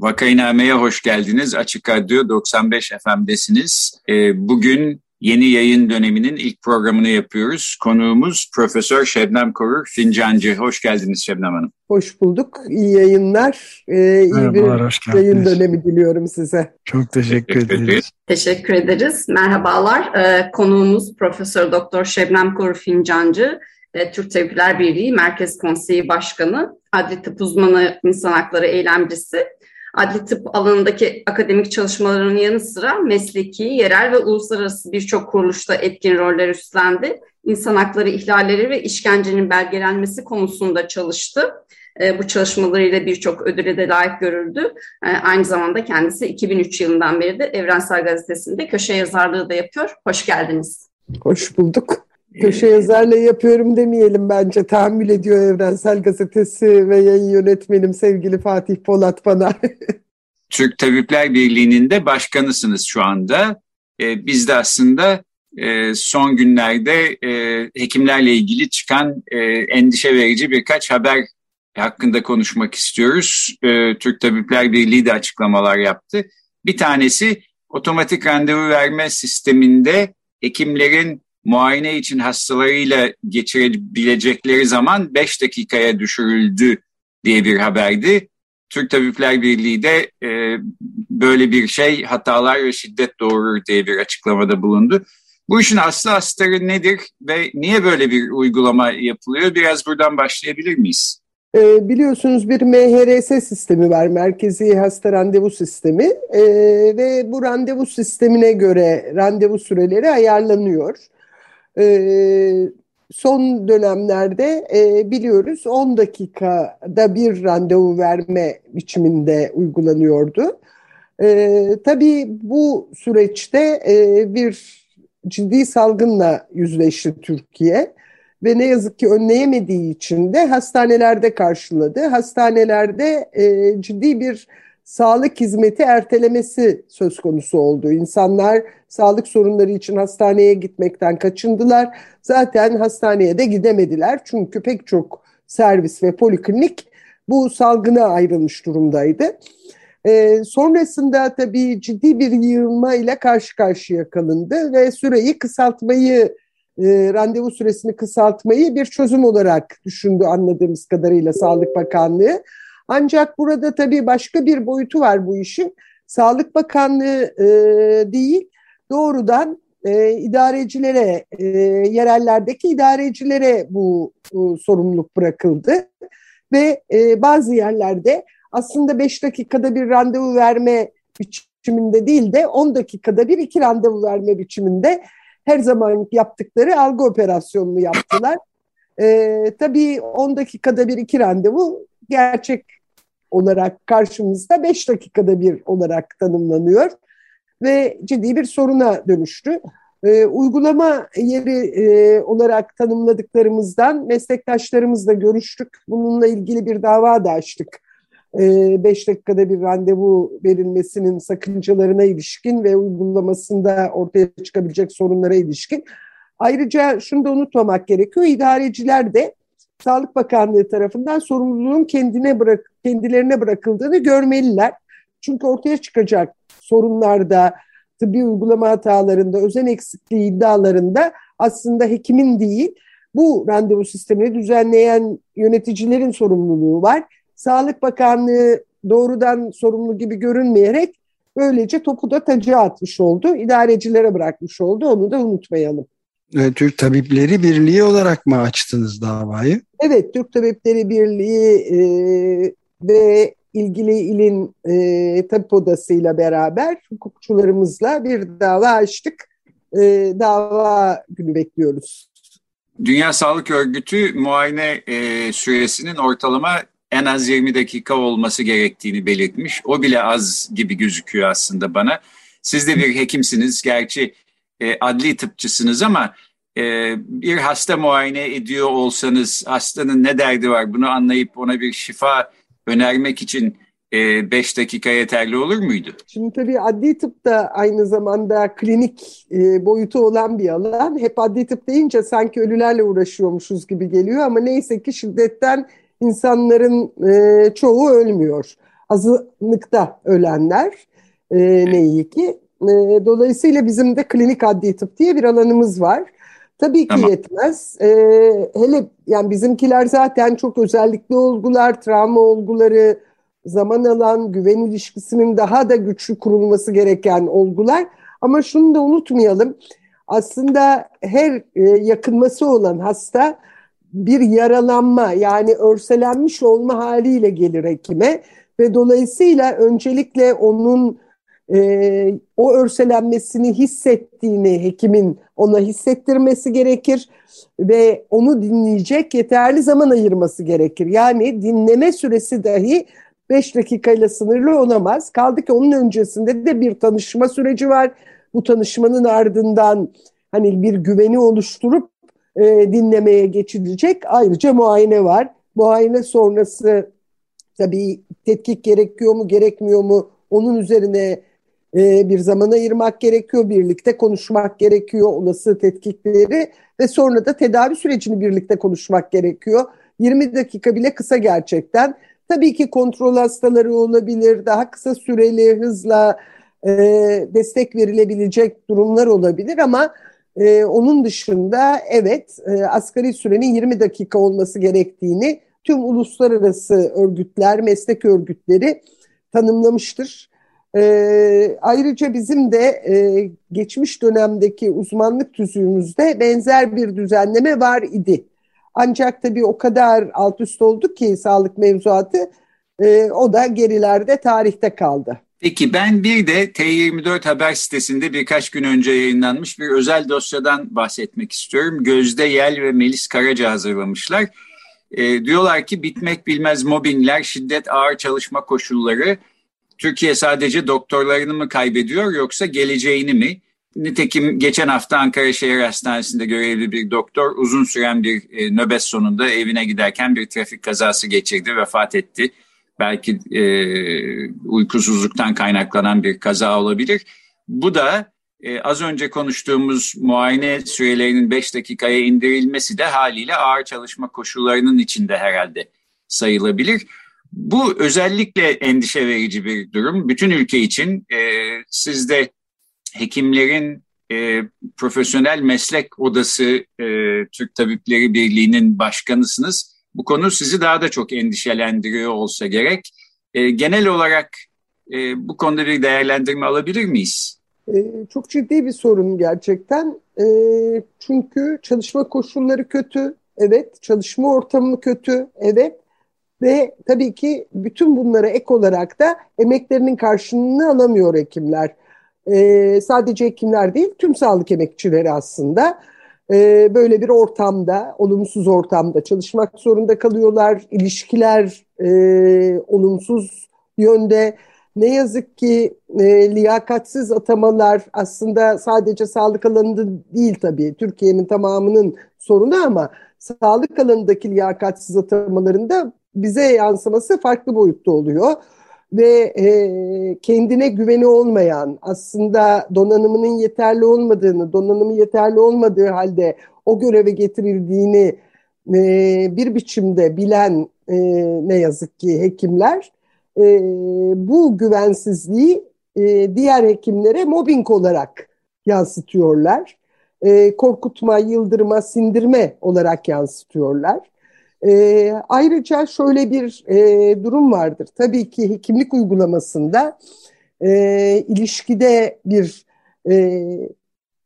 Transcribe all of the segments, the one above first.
Vakainame'ye hoş geldiniz. Açık Radyo 95 FM'desiniz. Ee, bugün yeni yayın döneminin ilk programını yapıyoruz. Konuğumuz Profesör Şebnem Korur Fincancı. Hoş geldiniz Şebnem Hanım. Hoş bulduk. İyi yayınlar. Ee, iyi Merhabalar, bir hoş yayın dönemi diliyorum size. Çok teşekkür, teşekkür ederiz. Teşekkür ederiz. Merhabalar. Ee, konuğumuz Profesör Doktor Şebnem Korur Fincancı. Türk Tabipler Birliği Merkez Konseyi Başkanı, adli tıp uzmanı, insan hakları eylemcisi, adli tıp alanındaki akademik çalışmalarının yanı sıra mesleki, yerel ve uluslararası birçok kuruluşta etkin roller üstlendi. İnsan hakları ihlalleri ve işkencenin belgelenmesi konusunda çalıştı. E, bu çalışmalarıyla birçok ödüle de layık görüldü. E, aynı zamanda kendisi 2003 yılından beri de Evrensel Gazetesi'nde köşe yazarlığı da yapıyor. Hoş geldiniz. Hoş bulduk. Köşe yazarla yapıyorum demeyelim bence. Tahammül ediyor Evrensel Gazetesi ve yayın yönetmenim sevgili Fatih Polat bana. Türk Tabipler Birliği'nin de başkanısınız şu anda. Ee, biz de aslında e, son günlerde e, hekimlerle ilgili çıkan e, endişe verici birkaç haber hakkında konuşmak istiyoruz. E, Türk Tabipler Birliği de açıklamalar yaptı. Bir tanesi otomatik randevu verme sisteminde hekimlerin muayene için hastalarıyla geçirebilecekleri zaman 5 dakikaya düşürüldü diye bir haberdi. Türk Tabipler Birliği de e, böyle bir şey hatalar ve şiddet doğurur diye bir açıklamada bulundu. Bu işin aslı astarı nedir ve niye böyle bir uygulama yapılıyor? Biraz buradan başlayabilir miyiz? E, biliyorsunuz bir MHRS sistemi var, Merkezi Hasta Randevu Sistemi e, ve bu randevu sistemine göre randevu süreleri ayarlanıyor. E, son dönemlerde e, biliyoruz 10 dakikada bir randevu verme biçiminde uygulanıyordu. E, tabii bu süreçte e, bir ciddi salgınla yüzleşti Türkiye ve ne yazık ki önleyemediği için de hastanelerde karşıladı. Hastanelerde e, ciddi bir sağlık hizmeti ertelemesi söz konusu oldu. İnsanlar sağlık sorunları için hastaneye gitmekten kaçındılar. Zaten hastaneye de gidemediler çünkü pek çok servis ve poliklinik bu salgına ayrılmış durumdaydı. Ee, sonrasında tabii ciddi bir yığılma ile karşı karşıya kalındı ve süreyi kısaltmayı, e, randevu süresini kısaltmayı bir çözüm olarak düşündü anladığımız kadarıyla Sağlık Bakanlığı. Ancak burada tabii başka bir boyutu var bu işin. Sağlık Bakanlığı e, değil, doğrudan e, idarecilere, e, yerellerdeki idarecilere bu, bu sorumluluk bırakıldı. Ve e, bazı yerlerde aslında 5 dakikada bir randevu verme biçiminde değil de 10 dakikada bir iki randevu verme biçiminde her zaman yaptıkları algı operasyonunu yaptılar. E, tabii 10 dakikada bir iki randevu gerçek olarak karşımızda 5 dakikada bir olarak tanımlanıyor ve ciddi bir soruna dönüştü. E, uygulama yeri e, olarak tanımladıklarımızdan meslektaşlarımızla görüştük. Bununla ilgili bir dava da açtık. 5 e, dakikada bir randevu verilmesinin sakıncalarına ilişkin ve uygulamasında ortaya çıkabilecek sorunlara ilişkin. Ayrıca şunu da unutmamak gerekiyor. İdareciler de Sağlık Bakanlığı tarafından sorumluluğun kendine bırak, kendilerine bırakıldığını görmeliler. Çünkü ortaya çıkacak sorunlarda, tıbbi uygulama hatalarında, özen eksikliği iddialarında aslında hekimin değil, bu randevu sistemini düzenleyen yöneticilerin sorumluluğu var. Sağlık Bakanlığı doğrudan sorumlu gibi görünmeyerek böylece topu da tacıya atmış oldu. İdarecilere bırakmış oldu. Onu da unutmayalım. Türk Tabipleri Birliği olarak mı açtınız davayı? Evet, Türk Tabipleri Birliği e, ve ilgili ilin e, tabip odasıyla beraber hukukçularımızla bir dava açtık. E, dava günü bekliyoruz. Dünya Sağlık Örgütü muayene e, süresinin ortalama en az 20 dakika olması gerektiğini belirtmiş. O bile az gibi gözüküyor aslında bana. Siz de bir hekimsiniz, gerçi e, adli tıpçısınız ama e, bir hasta muayene ediyor olsanız hastanın ne derdi var bunu anlayıp ona bir şifa önermek için 5 e, dakika yeterli olur muydu? Şimdi tabii adli tıp da aynı zamanda klinik e, boyutu olan bir alan. Hep adli tıp deyince sanki ölülerle uğraşıyormuşuz gibi geliyor ama neyse ki şiddetten insanların e, çoğu ölmüyor. Azınlıkta ölenler ne iyi ki. Dolayısıyla bizim de klinik adli tıp diye bir alanımız var. Tabii ki tamam. yetmez. hele yani bizimkiler zaten çok özellikli olgular, travma olguları, zaman alan güven ilişkisinin daha da güçlü kurulması gereken olgular. Ama şunu da unutmayalım. Aslında her e, yakınması olan hasta bir yaralanma yani örselenmiş olma haliyle gelir hekime ve dolayısıyla öncelikle onun e, o örselenmesini hissettiğini hekimin ona hissettirmesi gerekir ve onu dinleyecek yeterli zaman ayırması gerekir. Yani dinleme süresi dahi 5 dakikayla sınırlı olamaz. Kaldı ki onun öncesinde de bir tanışma süreci var. Bu tanışmanın ardından hani bir güveni oluşturup e, dinlemeye geçilecek. Ayrıca muayene var. Muayene sonrası tabii tetkik gerekiyor mu gerekmiyor mu onun üzerine e, bir zaman ayırmak gerekiyor. Birlikte konuşmak gerekiyor olası tetkikleri ve sonra da tedavi sürecini birlikte konuşmak gerekiyor. 20 dakika bile kısa gerçekten. Tabii ki kontrol hastaları olabilir, daha kısa süreli hızla e, destek verilebilecek durumlar olabilir ama e, onun dışında evet e, asgari sürenin 20 dakika olması gerektiğini tüm uluslararası örgütler, meslek örgütleri tanımlamıştır. E, ayrıca bizim de e, geçmiş dönemdeki uzmanlık tüzüğümüzde benzer bir düzenleme var idi. Ancak tabii o kadar alt üst oldu ki sağlık mevzuatı e, o da gerilerde tarihte kaldı. Peki ben bir de T24 haber sitesinde birkaç gün önce yayınlanmış bir özel dosyadan bahsetmek istiyorum. Gözde Yel ve Melis Karaca hazırlamışlar. E, diyorlar ki bitmek bilmez mobbingler, şiddet, ağır çalışma koşulları Türkiye sadece doktorlarını mı kaybediyor yoksa geleceğini mi? Nitekim geçen hafta Ankara Şehir Hastanesi'nde görevli bir doktor uzun süren bir e, nöbet sonunda evine giderken bir trafik kazası geçirdi, vefat etti. Belki e, uykusuzluktan kaynaklanan bir kaza olabilir. Bu da e, az önce konuştuğumuz muayene sürelerinin 5 dakikaya indirilmesi de haliyle ağır çalışma koşullarının içinde herhalde sayılabilir. Bu özellikle endişe verici bir durum. Bütün ülke için e, siz de hekimlerin e, profesyonel meslek odası e, Türk Tabipleri Birliği'nin başkanısınız. Bu konu sizi daha da çok endişelendiriyor olsa gerek. E, genel olarak e, bu konuda bir değerlendirme alabilir miyiz? E, çok ciddi bir sorun gerçekten. E, çünkü çalışma koşulları kötü, evet. Çalışma ortamı kötü, evet. Ve tabii ki bütün bunlara ek olarak da emeklerinin karşılığını alamıyor hekimler e, sadece hekimler değil tüm sağlık emekçileri aslında e, böyle bir ortamda, olumsuz ortamda çalışmak zorunda kalıyorlar. İlişkiler e, olumsuz yönde. Ne yazık ki e, liyakatsiz atamalar aslında sadece sağlık alanında değil tabii. Türkiye'nin tamamının sorunu ama sağlık alanındaki liyakatsiz atamalarında bize yansıması farklı boyutta oluyor ve e, kendine güveni olmayan, aslında donanımının yeterli olmadığını, donanımı yeterli olmadığı halde o göreve getirildiğini e, bir biçimde bilen e, ne yazık ki hekimler e, bu güvensizliği e, diğer hekimlere mobbing olarak yansıtıyorlar. E, korkutma, yıldırma, sindirme olarak yansıtıyorlar. E, ayrıca şöyle bir e, durum vardır. Tabii ki hekimlik uygulamasında e, ilişkide bir e,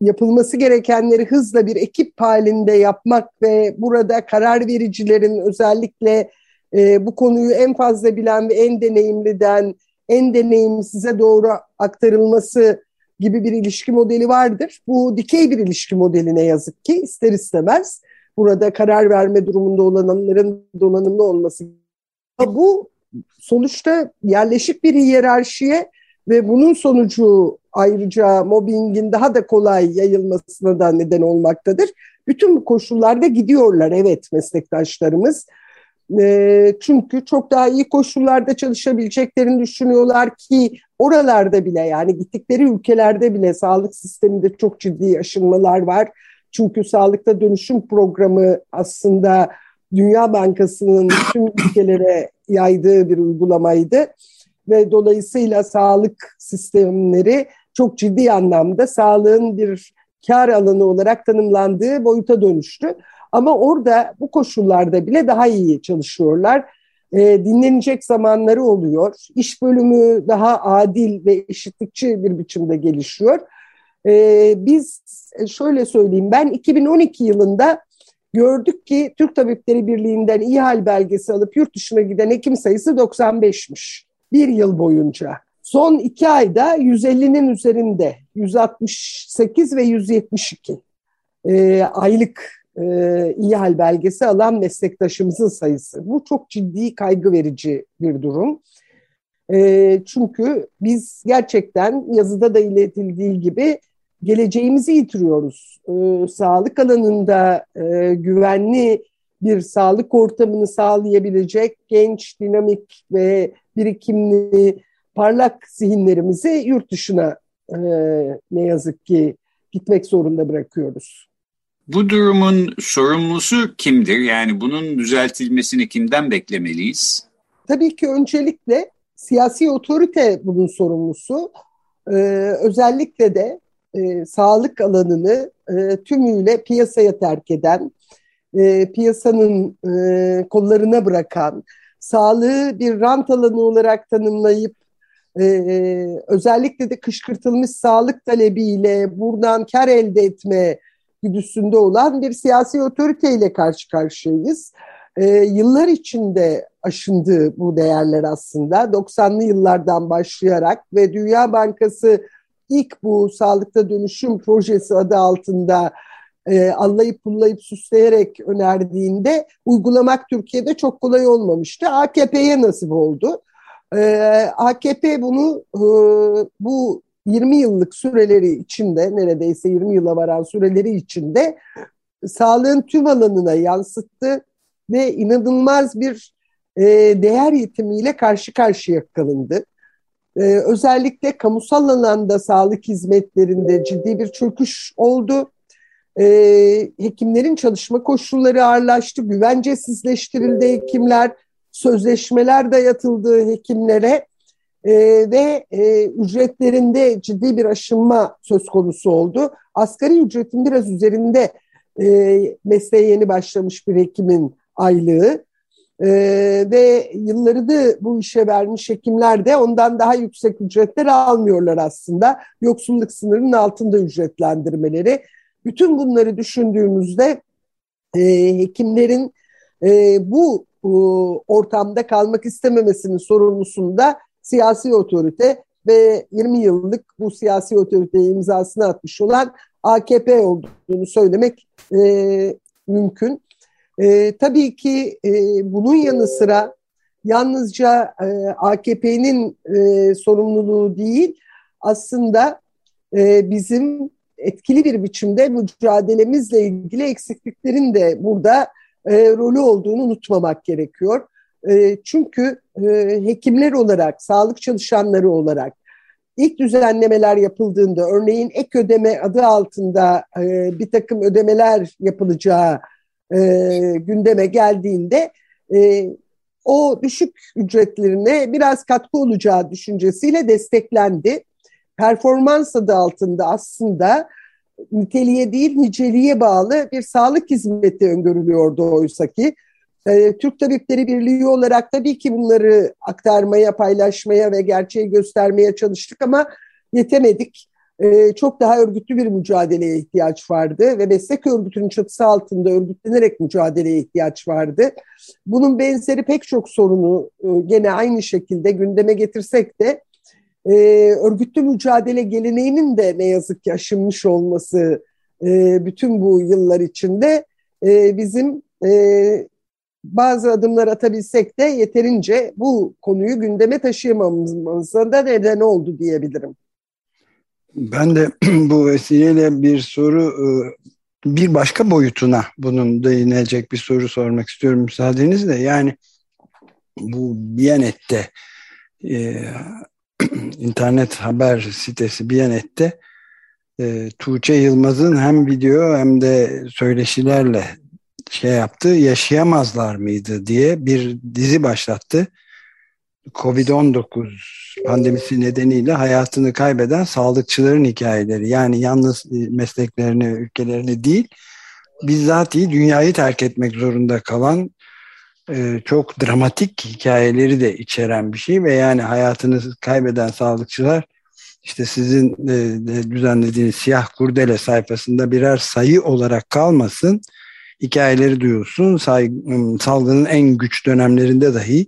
yapılması gerekenleri hızla bir ekip halinde yapmak ve burada karar vericilerin özellikle e, bu konuyu en fazla bilen ve en deneyimliden en deneyimsize doğru aktarılması gibi bir ilişki modeli vardır. Bu dikey bir ilişki modeli ne yazık ki ister istemez burada karar verme durumunda olanların donanımlı olması. Bu sonuçta yerleşik bir hiyerarşiye ve bunun sonucu ayrıca mobbingin daha da kolay yayılmasına da neden olmaktadır. Bütün bu koşullarda gidiyorlar evet meslektaşlarımız. E, çünkü çok daha iyi koşullarda çalışabileceklerini düşünüyorlar ki oralarda bile yani gittikleri ülkelerde bile sağlık sisteminde çok ciddi aşınmalar var. Çünkü sağlıkta dönüşüm programı aslında Dünya Bankası'nın tüm ülkelere yaydığı bir uygulamaydı ve dolayısıyla sağlık sistemleri çok ciddi anlamda sağlığın bir kar alanı olarak tanımlandığı boyuta dönüştü. Ama orada bu koşullarda bile daha iyi çalışıyorlar. E, dinlenecek zamanları oluyor. İş bölümü daha adil ve eşitlikçi bir biçimde gelişiyor. E, biz şöyle söyleyeyim ben 2012 yılında gördük ki Türk Tabipleri Birliği'nden iyi hal belgesi alıp yurt dışına giden hekim sayısı 95'miş. Bir yıl boyunca. Son iki ayda 150'nin üzerinde 168 ve 172 e, aylık e, iyi hal belgesi alan meslektaşımızın sayısı. Bu çok ciddi kaygı verici bir durum. E, çünkü biz gerçekten yazıda da iletildiği gibi geleceğimizi yitiriyoruz. E, sağlık alanında e, güvenli bir sağlık ortamını sağlayabilecek genç, dinamik ve birikimli, parlak zihinlerimizi yurt dışına e, ne yazık ki gitmek zorunda bırakıyoruz. Bu durumun sorumlusu kimdir? Yani bunun düzeltilmesini kimden beklemeliyiz? Tabii ki öncelikle siyasi otorite bunun sorumlusu. Ee, özellikle de e, sağlık alanını e, tümüyle piyasaya terk eden, e, piyasanın e, kollarına bırakan, sağlığı bir rant alanı olarak tanımlayıp e, özellikle de kışkırtılmış sağlık talebiyle buradan kar elde etme güdüsünde olan bir siyasi otoriteyle karşı karşıyayız. E, yıllar içinde aşındı bu değerler aslında. 90'lı yıllardan başlayarak ve Dünya Bankası ilk bu sağlıkta dönüşüm projesi adı altında e, anlayıp pullayıp süsleyerek önerdiğinde uygulamak Türkiye'de çok kolay olmamıştı. AKP'ye nasip oldu. E, AKP bunu e, bu 20 yıllık süreleri içinde neredeyse 20 yıla varan süreleri içinde sağlığın tüm alanına yansıttı ve inanılmaz bir e, değer yitimiyle karşı karşıya kalındı. E, özellikle kamusal alanda sağlık hizmetlerinde ciddi bir çöküş oldu. E, hekimlerin çalışma koşulları ağırlaştı, güvencesizleştirildi hekimler, sözleşmeler dayatıldı hekimlere e, ve e, ücretlerinde ciddi bir aşınma söz konusu oldu. Asgari ücretin biraz üzerinde e, mesleğe yeni başlamış bir hekimin aylığı e, ve yıllarını bu işe vermiş hekimler de ondan daha yüksek ücretler almıyorlar aslında. Yoksulluk sınırının altında ücretlendirmeleri. Bütün bunları düşündüğümüzde e, hekimlerin e, bu e, ortamda kalmak istememesinin sorumlusunda siyasi otorite ve 20 yıllık bu siyasi otoriteye imzasını atmış olan AKP olduğunu söylemek e, mümkün. E, tabii ki e, bunun yanı sıra yalnızca e, AKP'nin e, sorumluluğu değil, aslında e, bizim etkili bir biçimde mücadelemizle ilgili eksikliklerin de burada e, rolü olduğunu unutmamak gerekiyor. E, çünkü e, hekimler olarak, sağlık çalışanları olarak ilk düzenlemeler yapıldığında, örneğin ek ödeme adı altında e, bir takım ödemeler yapılacağı e, gündeme geldiğinde e, o düşük ücretlerine biraz katkı olacağı düşüncesiyle desteklendi. Performans adı altında aslında niteliğe değil niceliğe bağlı bir sağlık hizmeti öngörülüyordu oysa ki. E, Türk Tabipleri Birliği olarak tabii ki bunları aktarmaya, paylaşmaya ve gerçeği göstermeye çalıştık ama yetemedik. E, çok daha örgütlü bir mücadeleye ihtiyaç vardı ve meslek örgütünün çatısı altında örgütlenerek mücadeleye ihtiyaç vardı. Bunun benzeri pek çok sorunu e, gene aynı şekilde gündeme getirsek de e, örgütlü mücadele geleneğinin de ne yazık ki aşınmış olması e, bütün bu yıllar içinde bizim bazı adımlar atabilsek de yeterince bu konuyu gündeme taşıyamamıza da neden oldu diyebilirim. Ben de bu vesileyle bir soru e, bir başka boyutuna bunun değinecek bir soru sormak istiyorum müsaadenizle. Yani bu Biyanet'te e, internet haber sitesi Biyanet'te e, Tuğçe Yılmaz'ın hem video hem de söyleşilerle şey yaptı yaşayamazlar mıydı diye bir dizi başlattı. Covid-19 pandemisi nedeniyle hayatını kaybeden sağlıkçıların hikayeleri. Yani yalnız mesleklerini, ülkelerini değil bizzatihi dünyayı terk etmek zorunda kalan e, çok dramatik hikayeleri de içeren bir şey ve yani hayatını kaybeden sağlıkçılar işte sizin e, düzenlediğiniz siyah kurdele sayfasında birer sayı olarak kalmasın hikayeleri duyulsun. Salgının en güç dönemlerinde dahi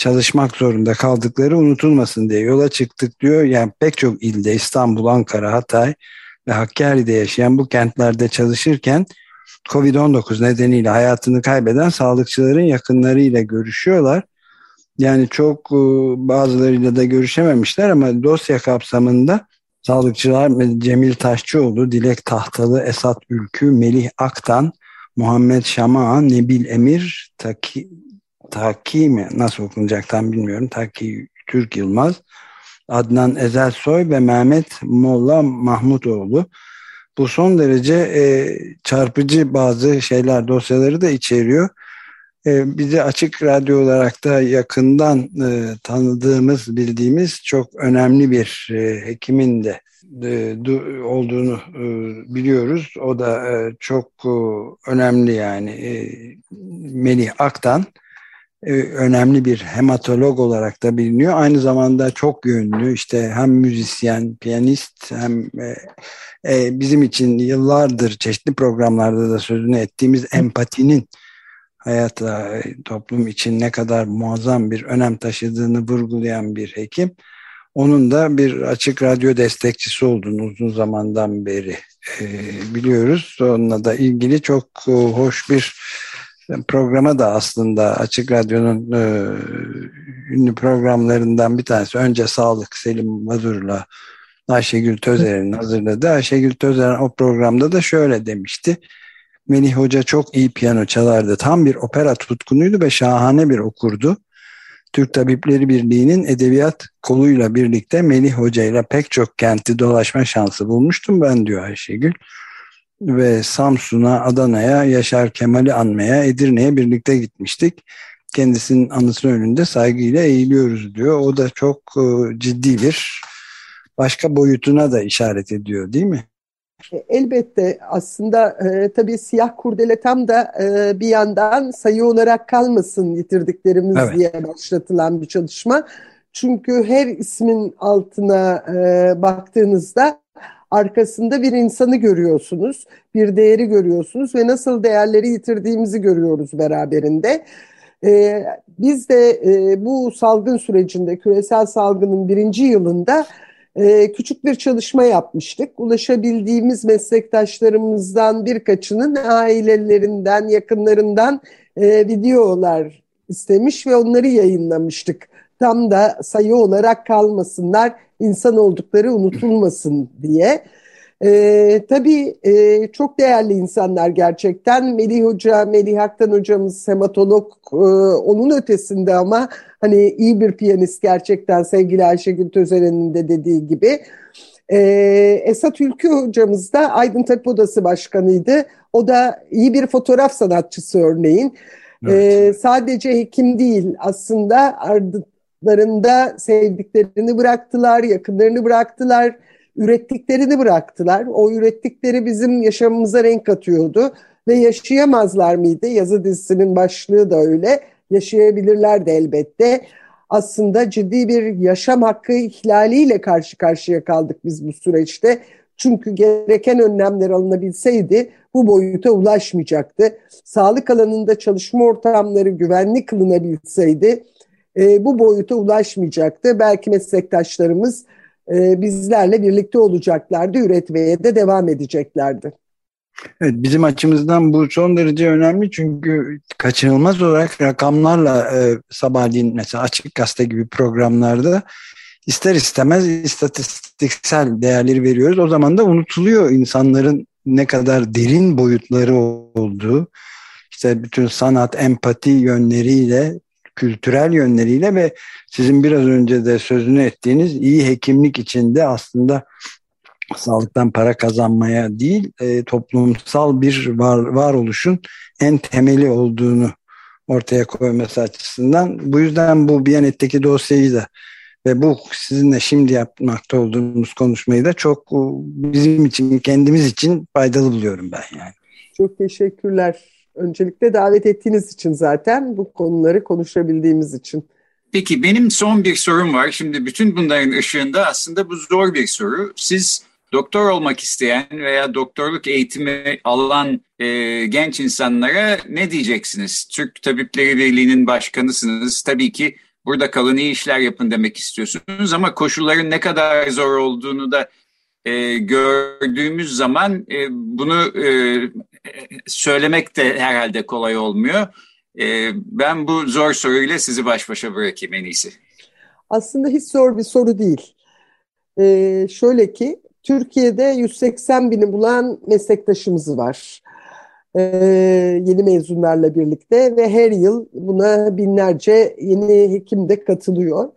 çalışmak zorunda kaldıkları unutulmasın diye yola çıktık diyor. Yani pek çok ilde İstanbul, Ankara, Hatay ve Hakkari'de yaşayan bu kentlerde çalışırken Covid-19 nedeniyle hayatını kaybeden sağlıkçıların yakınlarıyla görüşüyorlar. Yani çok e, bazılarıyla da görüşememişler ama dosya kapsamında sağlıkçılar Cemil Taşçıoğlu, Dilek Tahtalı, Esat Ülkü, Melih Aktan, Muhammed Şama, Nebil Emir, Taki, Taki mi nasıl okunacak tam bilmiyorum. Taki Türk Yılmaz, Adnan Ezelsoy ve Mehmet Molla Mahmutoğlu. Bu son derece e, çarpıcı bazı şeyler, dosyaları da içeriyor. E, bizi açık radyo olarak da yakından e, tanıdığımız, bildiğimiz çok önemli bir e, hekimin de e, olduğunu e, biliyoruz. O da e, çok e, önemli yani e, Melih Aktan önemli bir hematolog olarak da biliniyor. Aynı zamanda çok yönlü işte hem müzisyen, piyanist hem e, e, bizim için yıllardır çeşitli programlarda da sözünü ettiğimiz empatinin hayata, e, toplum için ne kadar muazzam bir önem taşıdığını vurgulayan bir hekim. Onun da bir açık radyo destekçisi olduğunu uzun zamandan beri e, biliyoruz. Onunla da ilgili çok e, hoş bir programa da aslında Açık Radyo'nun e, ünlü programlarından bir tanesi. Önce Sağlık Selim Mazur'la Ayşegül Tözer'in hazırladı. Ayşegül Tözer o programda da şöyle demişti. Melih Hoca çok iyi piyano çalardı. Tam bir opera tutkunuydu ve şahane bir okurdu. Türk Tabipleri Birliği'nin edebiyat koluyla birlikte Melih Hoca ile pek çok kenti dolaşma şansı bulmuştum ben diyor Ayşegül. Ve Samsun'a, Adana'ya, Yaşar Kemal'i anmaya, Edirne'ye birlikte gitmiştik. Kendisinin anısının önünde saygıyla eğiliyoruz diyor. O da çok e, ciddi bir başka boyutuna da işaret ediyor değil mi? E, elbette aslında e, tabii siyah kurdele tam da e, bir yandan sayı olarak kalmasın yitirdiklerimiz evet. diye başlatılan bir çalışma. Çünkü her ismin altına e, baktığınızda arkasında bir insanı görüyorsunuz, bir değeri görüyorsunuz ve nasıl değerleri yitirdiğimizi görüyoruz beraberinde. E, biz de e, bu salgın sürecinde, küresel salgının birinci yılında e, küçük bir çalışma yapmıştık. Ulaşabildiğimiz meslektaşlarımızdan birkaçının ailelerinden, yakınlarından e, videolar istemiş ve onları yayınlamıştık. Tam da sayı olarak kalmasınlar, insan oldukları unutulmasın diye. Ee, tabii e, çok değerli insanlar gerçekten. Melih Hoca, Melih Aktan hocamız hematolog, e, onun ötesinde ama hani iyi bir piyanist gerçekten sevgili Ayşegül Tözeren'in de dediği gibi. Ee, Esat Ülkü hocamız da Aydın Tabip Odası Başkanı'ydı. O da iyi bir fotoğraf sanatçısı örneğin. Evet. Ee, sadece hekim değil aslında ardlarında sevdiklerini bıraktılar, yakınlarını bıraktılar ürettiklerini bıraktılar. O ürettikleri bizim yaşamımıza renk katıyordu ve yaşayamazlar mıydı? Yazı dizisinin başlığı da öyle. Yaşayabilirler de elbette. Aslında ciddi bir yaşam hakkı ihlaliyle karşı karşıya kaldık biz bu süreçte. Çünkü gereken önlemler alınabilseydi bu boyuta ulaşmayacaktı. Sağlık alanında çalışma ortamları güvenli kılınabilseydi e, bu boyuta ulaşmayacaktı. Belki meslektaşlarımız e, bizlerle birlikte olacaklardı, üretmeye de devam edeceklerdi. Evet, bizim açımızdan bu son derece önemli çünkü kaçınılmaz olarak rakamlarla e, sabahleyin mesela Açık Gazete gibi programlarda ister istemez istatistiksel değerleri veriyoruz. O zaman da unutuluyor insanların ne kadar derin boyutları olduğu, işte bütün sanat, empati yönleriyle, kültürel yönleriyle ve sizin biraz önce de sözünü ettiğiniz iyi hekimlik içinde aslında sağlıktan para kazanmaya değil e, toplumsal bir var, varoluşun en temeli olduğunu ortaya koyması açısından. Bu yüzden bu Biyanet'teki dosyayı da ve bu sizinle şimdi yapmakta olduğumuz konuşmayı da çok bizim için, kendimiz için faydalı buluyorum ben yani. Çok teşekkürler. Öncelikle davet ettiğiniz için zaten bu konuları konuşabildiğimiz için. Peki benim son bir sorum var. Şimdi bütün bunların ışığında aslında bu zor bir soru. Siz doktor olmak isteyen veya doktorluk eğitimi alan e, genç insanlara ne diyeceksiniz? Türk Tabipleri Birliği'nin başkanısınız. Tabii ki burada kalın iyi işler yapın demek istiyorsunuz ama koşulların ne kadar zor olduğunu da e, gördüğümüz zaman e, bunu e, söylemek de herhalde kolay olmuyor. E, ben bu zor soruyla sizi baş başa bırakayım en iyisi. Aslında hiç zor bir soru değil. E, şöyle ki Türkiye'de 180 bini bulan meslektaşımız var. Ee, yeni mezunlarla birlikte ve her yıl buna binlerce yeni hekim de katılıyor.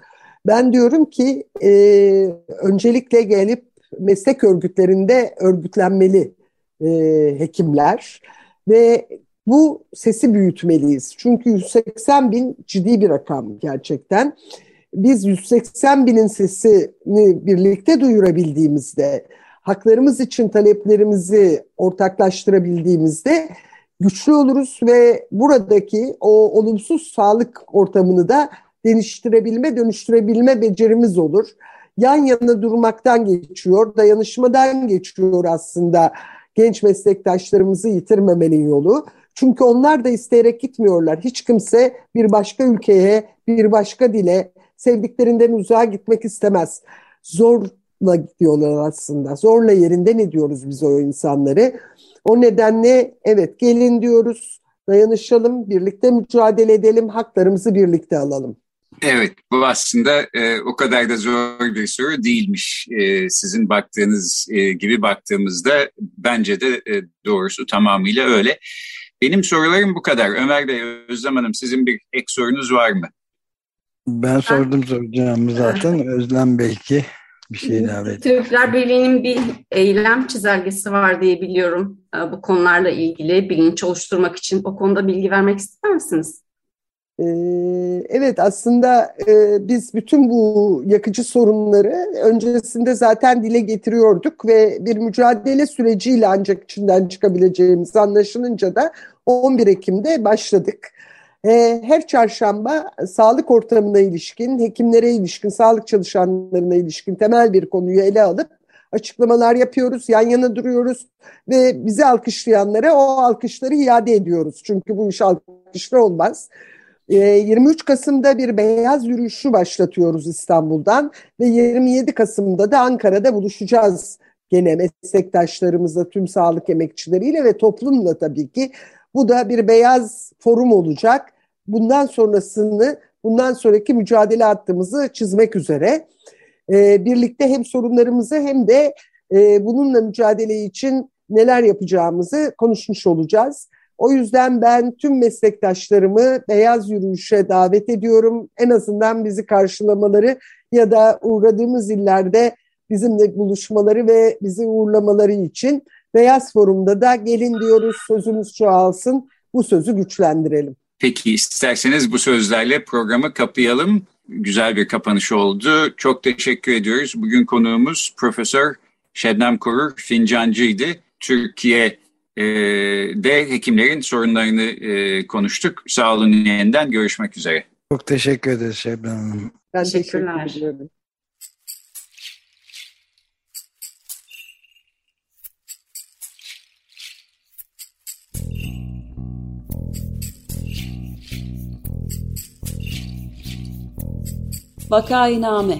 Ben diyorum ki e, öncelikle gelip meslek örgütlerinde örgütlenmeli e, hekimler ve bu sesi büyütmeliyiz. Çünkü 180 bin ciddi bir rakam gerçekten biz 180 binin sesini birlikte duyurabildiğimizde, haklarımız için taleplerimizi ortaklaştırabildiğimizde güçlü oluruz ve buradaki o olumsuz sağlık ortamını da değiştirebilme, dönüştürebilme becerimiz olur. Yan yana durmaktan geçiyor, dayanışmadan geçiyor aslında genç meslektaşlarımızı yitirmemenin yolu. Çünkü onlar da isteyerek gitmiyorlar. Hiç kimse bir başka ülkeye, bir başka dile, sevdiklerinden uzağa gitmek istemez. Zorla gidiyorlar aslında. Zorla yerinden ediyoruz biz o insanları. O nedenle evet gelin diyoruz, dayanışalım, birlikte mücadele edelim, haklarımızı birlikte alalım. Evet, bu aslında e, o kadar da zor bir soru değilmiş. E, sizin baktığınız e, gibi baktığımızda bence de e, doğrusu tamamıyla öyle. Benim sorularım bu kadar. Ömer Bey, Özlem Hanım sizin bir ek sorunuz var mı? Ben sordum soracağımı zaten. Özlem belki bir şey ilave etti. Türkler Birliği'nin bir eylem çizelgesi var diye biliyorum. Ee, bu konularla ilgili bilinç oluşturmak için o konuda bilgi vermek ister misiniz? Ee, evet aslında e, biz bütün bu yakıcı sorunları öncesinde zaten dile getiriyorduk ve bir mücadele süreciyle ancak içinden çıkabileceğimiz anlaşılınca da 11 Ekim'de başladık. Ee, her çarşamba sağlık ortamına ilişkin, hekimlere ilişkin, sağlık çalışanlarına ilişkin temel bir konuyu ele alıp açıklamalar yapıyoruz, yan yana duruyoruz ve bizi alkışlayanlara o alkışları iade ediyoruz. Çünkü bu iş alkışla olmaz. 23 ee, Kasım'da bir beyaz yürüyüşü başlatıyoruz İstanbul'dan ve 27 Kasım'da da Ankara'da buluşacağız gene meslektaşlarımızla, tüm sağlık emekçileriyle ve toplumla tabii ki. Bu da bir beyaz forum olacak bundan sonrasını, bundan sonraki mücadele hattımızı çizmek üzere. E, birlikte hem sorunlarımızı hem de e, bununla mücadele için neler yapacağımızı konuşmuş olacağız. O yüzden ben tüm meslektaşlarımı beyaz yürüyüşe davet ediyorum. En azından bizi karşılamaları ya da uğradığımız illerde bizimle buluşmaları ve bizi uğurlamaları için Beyaz Forum'da da gelin diyoruz sözümüz çoğalsın bu sözü güçlendirelim. Peki isterseniz bu sözlerle programı kapayalım. Güzel bir kapanış oldu. Çok teşekkür ediyoruz. Bugün konuğumuz Profesör Şebnem Korur Fincancı'ydı. Türkiye'de e, hekimlerin sorunlarını e, konuştuk. Sağ olun yeniden görüşmek üzere. Çok teşekkür ederiz Şebnem Hanım. Ben Teşekkürler. teşekkür ederim. Vakainame